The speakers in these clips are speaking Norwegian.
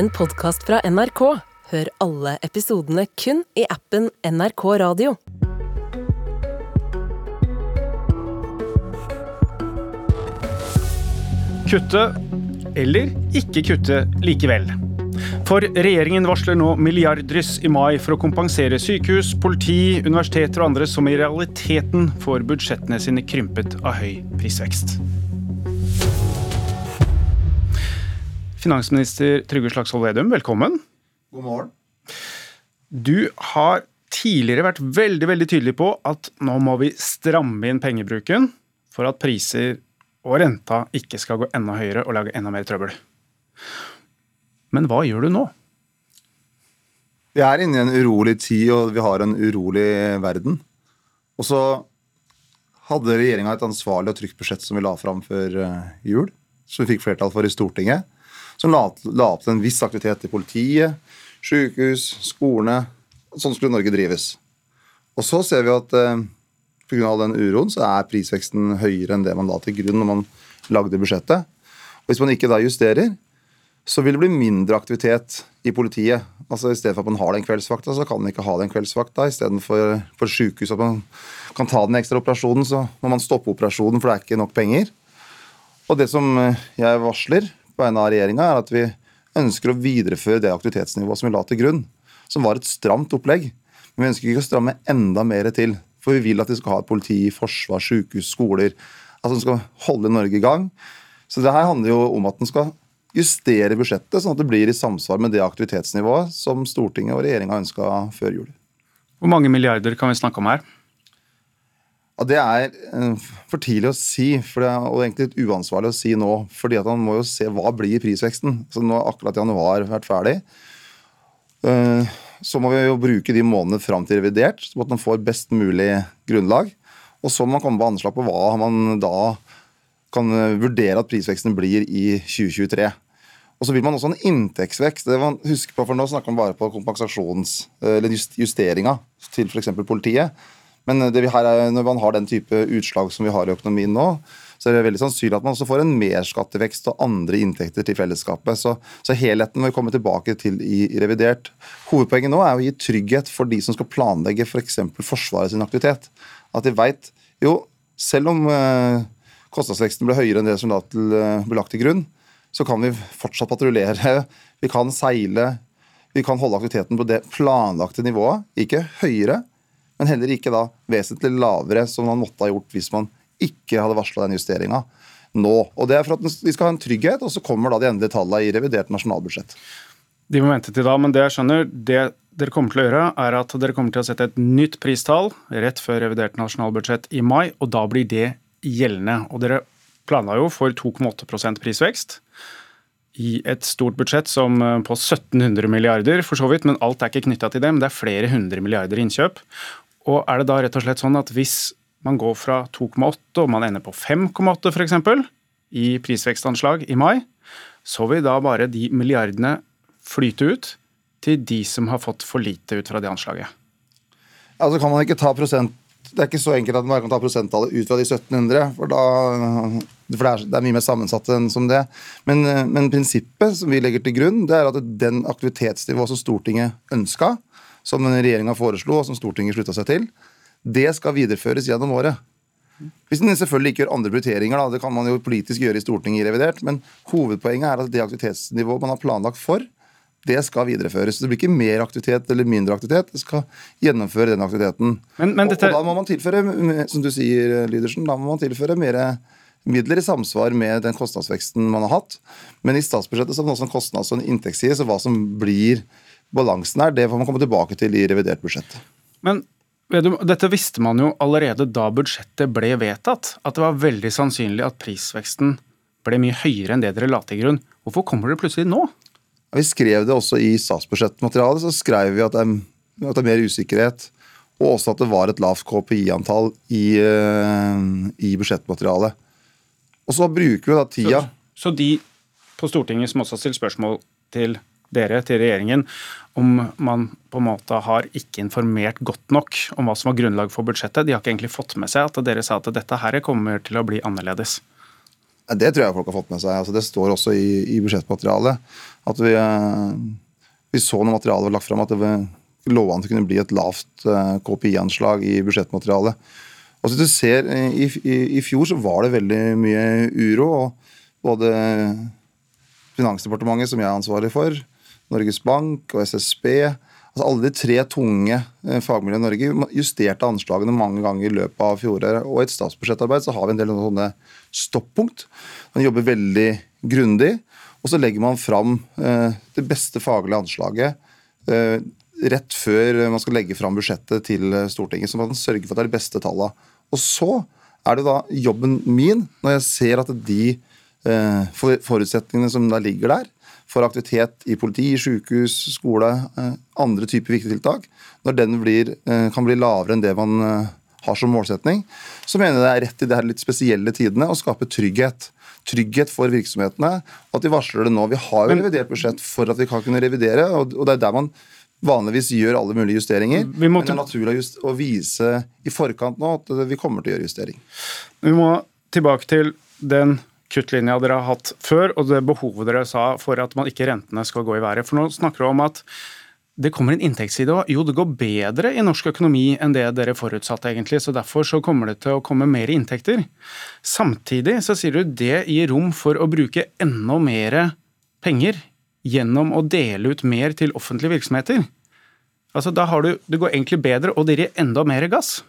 en podkast fra NRK. Hør alle episodene kun i appen NRK Radio. Kutte eller ikke kutte likevel. For regjeringen varsler nå milliarddryss i mai for å kompensere sykehus, politi, universiteter og andre som i realiteten får budsjettene sine krympet av høy prisvekst. Finansminister Trygve Slagsvold Vedum, velkommen. God morgen. Du har tidligere vært veldig veldig tydelig på at nå må vi stramme inn pengebruken for at priser og renta ikke skal gå enda høyere og lage enda mer trøbbel. Men hva gjør du nå? Vi er inne i en urolig tid, og vi har en urolig verden. Og så hadde regjeringa et ansvarlig og trygt budsjett som vi la fram før eh, jul. Som vi fikk flertall for i Stortinget. Som la, la opp til en viss aktivitet i politiet, sykehus, skolene. Sånn skulle Norge drives. Og så ser vi at eh, pga. den uroen så er prisveksten høyere enn det man la til grunn når man lagde budsjettet. Og hvis man ikke da justerer, så vil det bli mindre aktivitet i politiet. Altså I stedet for at man har den kveldsvakta, så kan man ikke ha den kveldsvakta. Istedenfor for sykehus at man kan ta den ekstra operasjonen, så må man stoppe operasjonen, for det er ikke nok penger. Og det som eh, jeg varsler vegne av regjeringa, er at vi ønsker å videreføre det aktivitetsnivået som vi la til grunn, som var et stramt opplegg. Men vi ønsker ikke å stramme enda mer til. For vi vil at vi skal ha et politi, forsvar, sykehus, skoler. Altså som skal holde Norge i gang. Så det her handler jo om at den skal justere budsjettet, sånn at det blir i samsvar med det aktivitetsnivået som Stortinget og regjeringa ønska før jul. Hvor mange milliarder kan vi snakke om her? Ja, Det er eh, for tidlig å si, for det er, egentlig litt uansvarlig å si nå. fordi at Man må jo se hva blir prisveksten. Så Nå har akkurat januar vært ferdig. Eh, Så må vi jo bruke de månedene fram til revidert, så at man får best mulig grunnlag. Og så må man komme på anslag på hva man da kan eh, vurdere at prisveksten blir i 2023. Og så vil man også ha en inntektsvekst. det man husker på, for Nå snakker man bare på kompensasjons, eller just- justeringa til f.eks. politiet. Men her er, når man har den type utslag som vi har i økonomien nå, så er det veldig sannsynlig at man også får en merskattevekst og andre inntekter til fellesskapet. Så, så helheten må vi komme tilbake til i, i revidert. Hovedpoenget nå er å gi trygghet for de som skal planlegge f.eks. For Forsvaret sin aktivitet. At de veit jo, selv om eh, kostnadsveksten ble høyere enn det som da til, eh, ble lagt til grunn, så kan vi fortsatt patruljere. Vi kan seile. Vi kan holde aktiviteten på det planlagte nivået. Ikke høyere, men heller ikke da vesentlig lavere, som man måtte ha gjort hvis man ikke hadde varsla den justeringa nå. Og Det er for at vi skal ha en trygghet, og så kommer da de endelige tallene i revidert nasjonalbudsjett. De må vente til da, men det jeg skjønner, det dere kommer til å gjøre, er at dere kommer til å sette et nytt pristall rett før revidert nasjonalbudsjett i mai, og da blir det gjeldende. Og dere planla jo for 2,8% prisvekst i et stort budsjett som eh, på 1700 milliarder, for så vidt, men alt er ikke knytta til det. Men det er flere hundre milliarder innkjøp. Og er det da rett og slett sånn at hvis man går fra 2,8 og man ender på 5,8 f.eks. i prisvekstanslag i mai, så vil da bare de milliardene flyte ut til de som har fått for lite ut fra det anslaget? Altså kan man ikke ta prosent Det er ikke så enkelt at man kan ta prosenttallet ut fra de 1700, for, da, for det, er, det er mye mer sammensatt enn som det. Men, men prinsippet som vi legger til grunn, det er at den aktivitetsnivået som Stortinget ønska, som regjeringa foreslo, og som Stortinget slutta seg til, det skal videreføres gjennom året. Hvis en selvfølgelig ikke gjør andre prioriteringer, da, det kan man jo politisk gjøre i Stortinget i revidert, men hovedpoenget er at det aktivitetsnivået man har planlagt for, det skal videreføres. Det blir ikke mer aktivitet eller mindre aktivitet, det skal gjennomføre den aktiviteten. Men, men dette... og, og, da må man tilføre, som du sier, Lydersen, da må man tilføre mer midler i samsvar med den kostnadsveksten man har hatt. Men i statsbudsjettet så er det også en kostnads- og en inntektsside, så hva som blir balansen her, det får man komme tilbake til i revidert budsjett. Men dette visste man jo allerede da budsjettet ble vedtatt, at det var veldig sannsynlig at prisveksten ble mye høyere enn det dere la til grunn. Hvorfor kommer det plutselig nå? Vi skrev det også i statsbudsjettmaterialet. så skrev vi at det, er, at det er mer usikkerhet, og også at det var et lavt KPI-antall i, i, budsjettmaterialet. Og så bruker vi da tida Så, så de på Stortinget som også har stilt spørsmål til dere, til regjeringen, om man på en måte har ikke informert godt nok om hva som var grunnlag for budsjettet. De har ikke egentlig fått med seg at dere sa at dette her kommer til å bli annerledes. Det tror jeg folk har fått med seg. Altså, det står også i, i budsjettmaterialet at vi, vi så når materialet var lagt fram at det lå an til å kunne bli et lavt KPI-anslag i budsjettmaterialet. Og så du ser, i, i, I fjor så var det veldig mye uro. og Både Finansdepartementet, som jeg er ansvarlig for, Norges Bank og SSB altså Alle de tre tunge fagmiljøene i Norge justerte anslagene mange ganger i løpet av fjoråret. Og i et statsbudsjettarbeid så har vi en del sånne stoppunkt. Man jobber veldig grundig. Og så legger man fram eh, det beste faglige anslaget eh, rett før man skal legge fram budsjettet til Stortinget. Så man sørger for at det er de beste tallene. Og så er det da jobben min, når jeg ser at de eh, forutsetningene som da ligger der, for aktivitet i politi, sykehus, skole, eh, andre typer viktige tiltak, når den blir, eh, kan bli lavere enn det man eh, har som målsetning, så mener jeg det er rett i de her litt spesielle tidene å skape trygghet. Trygghet for virksomhetene, og at de varsler det nå. Vi har jo revidert budsjett for at vi kan kunne revidere, og det er der man vanligvis gjør alle mulige justeringer. Måtte... Men det er naturlig å vise i forkant nå at vi kommer til å gjøre justering. Vi må tilbake til den kuttlinja dere har hatt før, og det behovet dere sa for at man ikke rentene skal gå i været. For nå snakker du om at det kommer en inntektsside òg. Jo, det går bedre i norsk økonomi enn det dere forutsatte, egentlig. Så derfor så kommer det til å komme mer inntekter. Samtidig så sier du det gir rom for å bruke enda mer penger gjennom å dele ut mer til offentlige virksomheter. Altså, da har du, Det går egentlig bedre, og dere gir enda mer gass.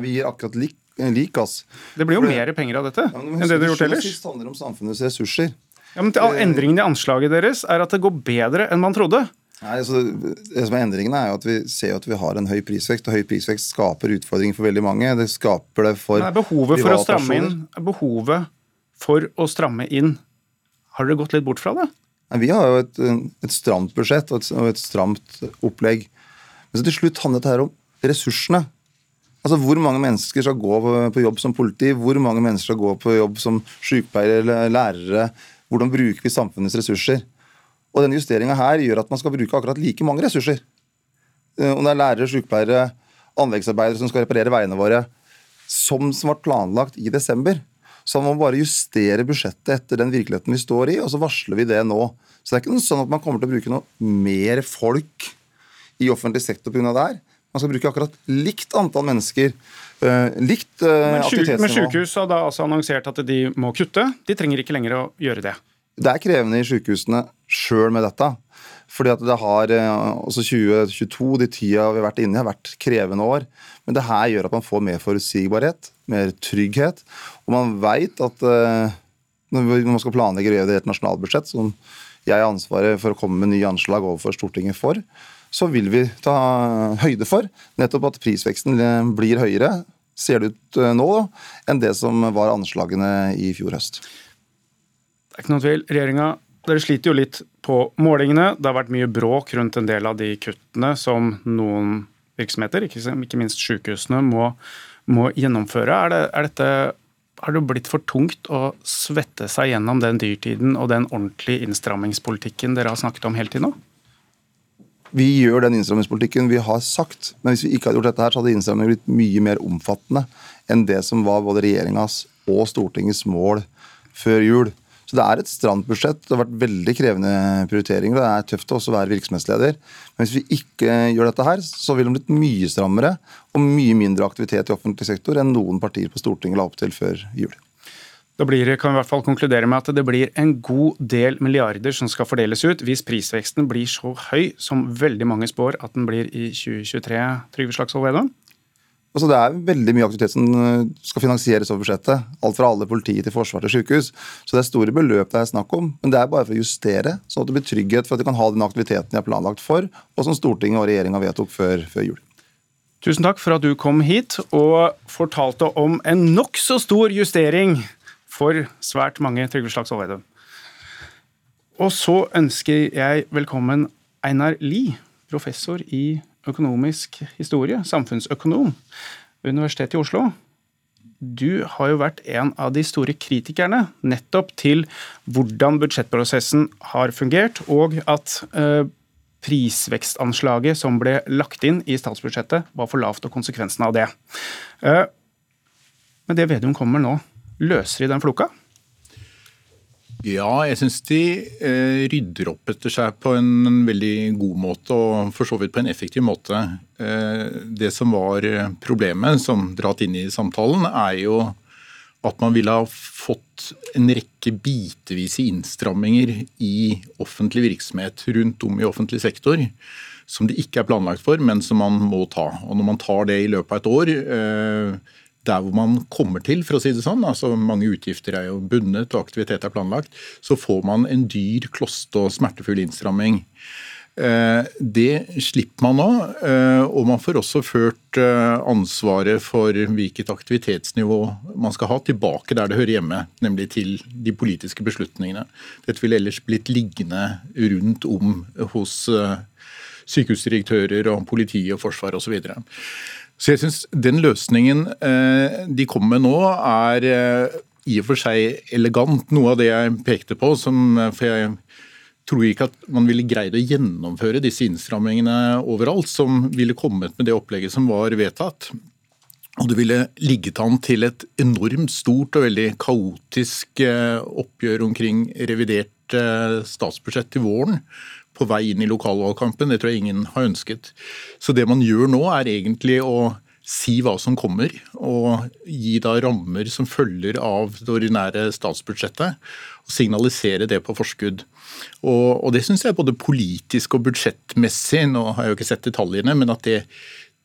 Vi gir akkurat lik, lik gass. Det blir jo mer penger av dette ja, enn det du har gjort ellers. Det handler om samfunnets ressurser. Ja, men til Endringen i anslaget deres er at det går bedre enn man trodde. Nei, altså, det som er Endringene er jo at vi ser at vi har en høy prisvekst, og høy prisvekst skaper utfordringer for veldig mange. Det skaper det for Nei, behovet for å stramme inn, Behovet for å stramme inn, har dere gått litt bort fra det? Nei, Vi har jo et, et stramt budsjett og et, og et, stramt opplegg. Men så til slutt handler dette om ressursene. Altså Hvor mange mennesker skal gå på jobb som politi? Hvor mange mennesker skal gå på jobb som sykepleiere eller lærere? Hvordan bruker vi samfunnets ressurser? Og denne Justeringa her gjør at man skal bruke akkurat like mange ressurser. Eh, om det er lærere, sykepleiere, anleggsarbeidere som skal reparere veiene våre, som, som var planlagt i desember, så man må bare justere budsjettet etter den virkeligheten vi står i, og så varsler vi det nå. Så det er ikke sånn at man kommer til å bruke noe mer folk i offentlig sektor pga. det her. Man skal bruke akkurat likt antall mennesker. Uh, likt uh, aktivitetsnivå. Men sykehus har da altså annonsert at de må kutte. De trenger ikke lenger å gjøre det. Det er krevende i sykehusene sjøl med dette. Fordi at det har uh, også 2022, de tida vi har vært inne i, har vært krevende år. Men det her gjør at man får mer forutsigbarhet, mer trygghet. Og man veit at når man skal planlegge revidert nasjonalbudsjett, som jeg har ansvaret for å komme med nye anslag overfor Stortinget for, så vil vi ta høyde for nettopp at prisveksten blir høyere, ser det ut eh, nå, enn det som var anslagene i fjor høst. Det er ikke noe tvil. Regjeringa dere sliter jo litt på målingene. Det har vært mye bråk rundt en del av de kuttene som noen virksomheter, ikke minst sykehusene, må må gjennomføre. Er, det, er dette har det blitt for tungt å svette seg gjennom den dyrtiden og den ordentlige innstrammingspolitikken dere har snakket om hele tiden nå? Vi gjør den innstrammingspolitikken vi har sagt, men hvis vi ikke hadde gjort dette, her, så hadde innstrammingen blitt mye mer omfattende enn det som var både regjeringas og Stortingets mål før jul. Så det er et stramt budsjett. Det har vært veldig krevende prioriteringer. Det er tøft å også være virksomhetsleder. Men hvis vi ikke gjør dette her, så vil det blitt mye strammere og mye mindre aktivitet i offentlig sektor enn noen partier på Stortinget la opp til før jul. Da blir, kan vi i hvert fall konkludere med at det blir en god del milliarder som skal fordeles ut, hvis prisveksten blir så høy som veldig mange spår at den blir i 2023. Trygve Slagsvold Vedum? Altså, det er veldig mye aktivitet som eh, skal finansieres over budsjettet. Alt fra alle politiet til forsvar til sykehus. Så det er store beløp det er snakk om. Men det er bare for å justere, sånn at det blir trygghet for at de kan ha den aktiviteten de har planlagt for, og som Stortinget og regjeringa vedtok før, før jul. Tusen takk for at du kom hit og fortalte om en nokså stor justering for svært mange Trygve Slagsvold Vedum. Og så ønsker jeg velkommen Einar Lie, professor i økonomisk historie, samfunnsøkonom Universitetet i Oslo. Du har jo vært en av de store kritikerne nettopp til hvordan budsjettprosessen har fungert, og at eh, prisvekstanslaget som ble lagt inn i statsbudsjettet, var for lavt, og konsekvensen av det. Eh, men det Vedum kommer nå, løser i den floka? Ja, jeg syns de eh, rydder opp etter seg på en veldig god måte, og for så vidt på en effektiv måte. Eh, det som var problemet, som dratt inn i samtalen, er jo at man ville ha fått en rekke bitevise innstramminger i offentlig virksomhet rundt om i offentlig sektor. Som det ikke er planlagt for, men som man må ta. Og når man tar det i løpet av et år, eh, der hvor man kommer til, for å si det sånn, altså mange utgifter er jo bundet og aktivitet er planlagt, så får man en dyr, kloste og smertefull innstramming. Eh, det slipper man nå, eh, og man får også ført eh, ansvaret for hvilket aktivitetsnivå man skal ha, tilbake der det hører hjemme, nemlig til de politiske beslutningene. Dette ville ellers blitt liggende rundt om hos sykehusdirektører og politi og forsvar osv. Så, jeg syns den løsningen eh, de kommer med nå, er eh, i og for seg elegant. Noe av det jeg pekte på, som, for jeg tror ikke at man ville greid å gjennomføre disse innstrammingene overalt, som ville kommet med det opplegget som var vedtatt. Og det ville ligget an til et enormt stort og veldig kaotisk eh, oppgjør omkring revidert statsbudsjett til våren på vei inn i lokalvalgkampen. Det tror jeg ingen har ønsket. Så det man gjør nå, er egentlig å si hva som kommer, og gi da rammer som følger av det ordinære statsbudsjettet. og Signalisere det på forskudd. Og, og det syns jeg både politisk og budsjettmessig, nå har jeg jo ikke sett detaljene, men at det,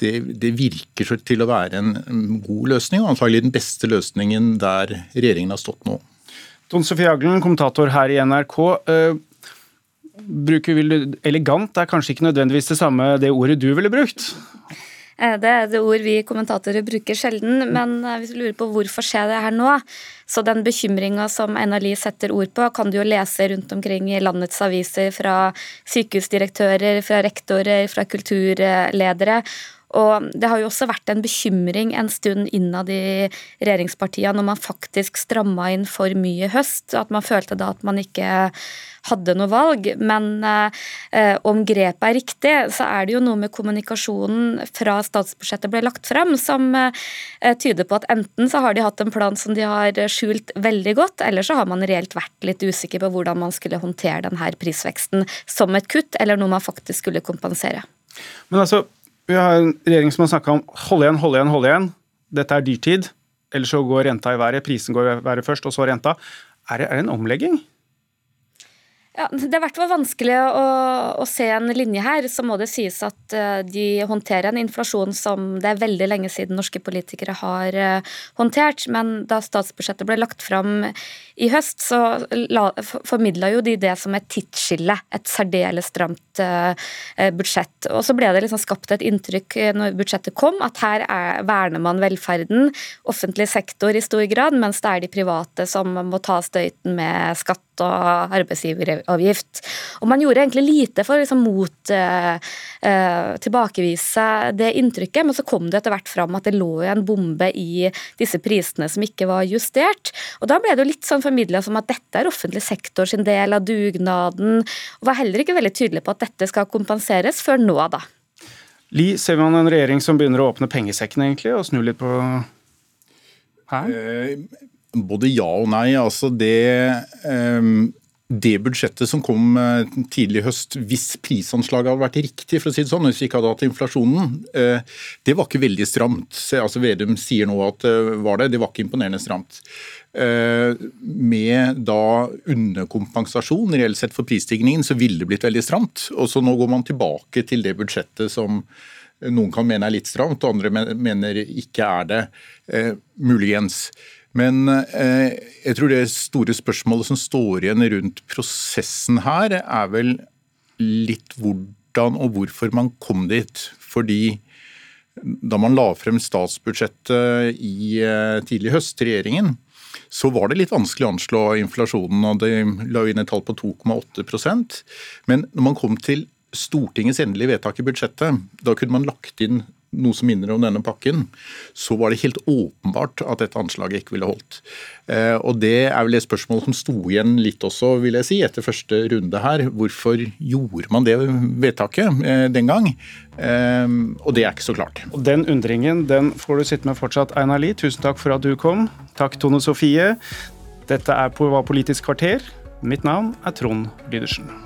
det, det virker til å være en god løsning, og antagelig den beste løsningen der regjeringen har stått nå. Don Sofie Aglen, kommentator her i NRK. Bruker vil Elegant er kanskje ikke nødvendigvis det samme det ordet du ville brukt? Eh, det er det ord vi kommentatorer bruker sjelden, men eh, hvis du lurer på hvorfor skjer det her nå, så den bekymringa som NLI setter ord på, kan du jo lese rundt omkring i landets aviser fra sykehusdirektører, fra rektorer, fra kulturledere. Og Det har jo også vært en bekymring en stund innad i regjeringspartiene når man faktisk stramma inn for mye i høst. At man følte da at man ikke hadde noe valg. Men eh, om grepet er riktig, så er det jo noe med kommunikasjonen fra statsbudsjettet ble lagt frem som eh, tyder på at enten så har de hatt en plan som de har skjult veldig godt, eller så har man reelt vært litt usikker på hvordan man skulle håndtere denne prisveksten som et kutt, eller noe man faktisk skulle kompensere. Men altså, vi har en regjering som har snakka om hold igjen, hold igjen, hold igjen. Dette er dyrtid. Eller så går renta i været. Prisen går i været først, og så renta. Er det, er det en omlegging? Ja, det er i hvert fall vanskelig å, å, se en linje her. Så må det sies at uh, de håndterer en inflasjon som det er veldig lenge siden norske politikere har uh, håndtert. Men da statsbudsjettet ble lagt fram i høst, så la, formidla jo de det som et tidsskille. Et særdeles stramt uh, budsjett. Og så ble det liksom skapt et inntrykk når budsjettet kom, at her er, verner man velferden, offentlig sektor i stor grad, mens det er de private som må ta støyten med skatt og arbeidsgiveravgift. Og man gjorde egentlig lite for å liksom, mot eh, uh, tilbakevise det inntrykket, men så kom det etter hvert fram at det lå en bombe i disse prisene som ikke var justert. Og da ble det jo litt sånn formidla som at dette er offentlig sektor sin del av dugnaden, og var heller ikke veldig tydelig på at dette skal kompenseres før nå, da. Li, ser man en regjering som begynner å åpne pengesekken egentlig, og snu litt på her? Eh, både ja og nei. Altså det, ehm, det budsjettet som kom eh, tidlig i høst, hvis prisanslaget hadde vært riktig, for å si det sånn, hvis vi ikke hadde hatt inflasjonen, eh, det var ikke veldig stramt. Altså Vedum sier nå at det var det. Det var ikke imponerende stramt. Eh, med da underkompensasjon reelt sett for prisstigningen, så ville det blitt veldig stramt. Og så nå går man tilbake til det budsjettet som noen kan mene er litt stramt, og andre mener ikke er det. muligens. Men eh, jeg tror det store spørsmålet som står igjen rundt prosessen her, er vel litt hvordan og hvorfor man kom dit. Fordi da man la frem statsbudsjettet i eh, tidlig høst regjeringen, så var det litt vanskelig å anslå inflasjonen. og De la inn et tall på 2,8% Men når man kom til Stortingets endelige vedtak i budsjettet, da kunne man lagt inn noe som minner om denne pakken, så var det helt åpenbart at dette anslaget ikke ville holdt. Eh, og Det er vel et spørsmål som sto igjen litt også, vil jeg si, etter første runde her. Hvorfor gjorde man det vedtaket eh, den gang? Eh, og det er ikke så klart. Og Den undringen den får du sitte med fortsatt, Einar Lie. Tusen takk for at du kom. Takk, Tone Sofie. Dette er på Hva Politisk kvarter. Mitt navn er Trond Lydersen.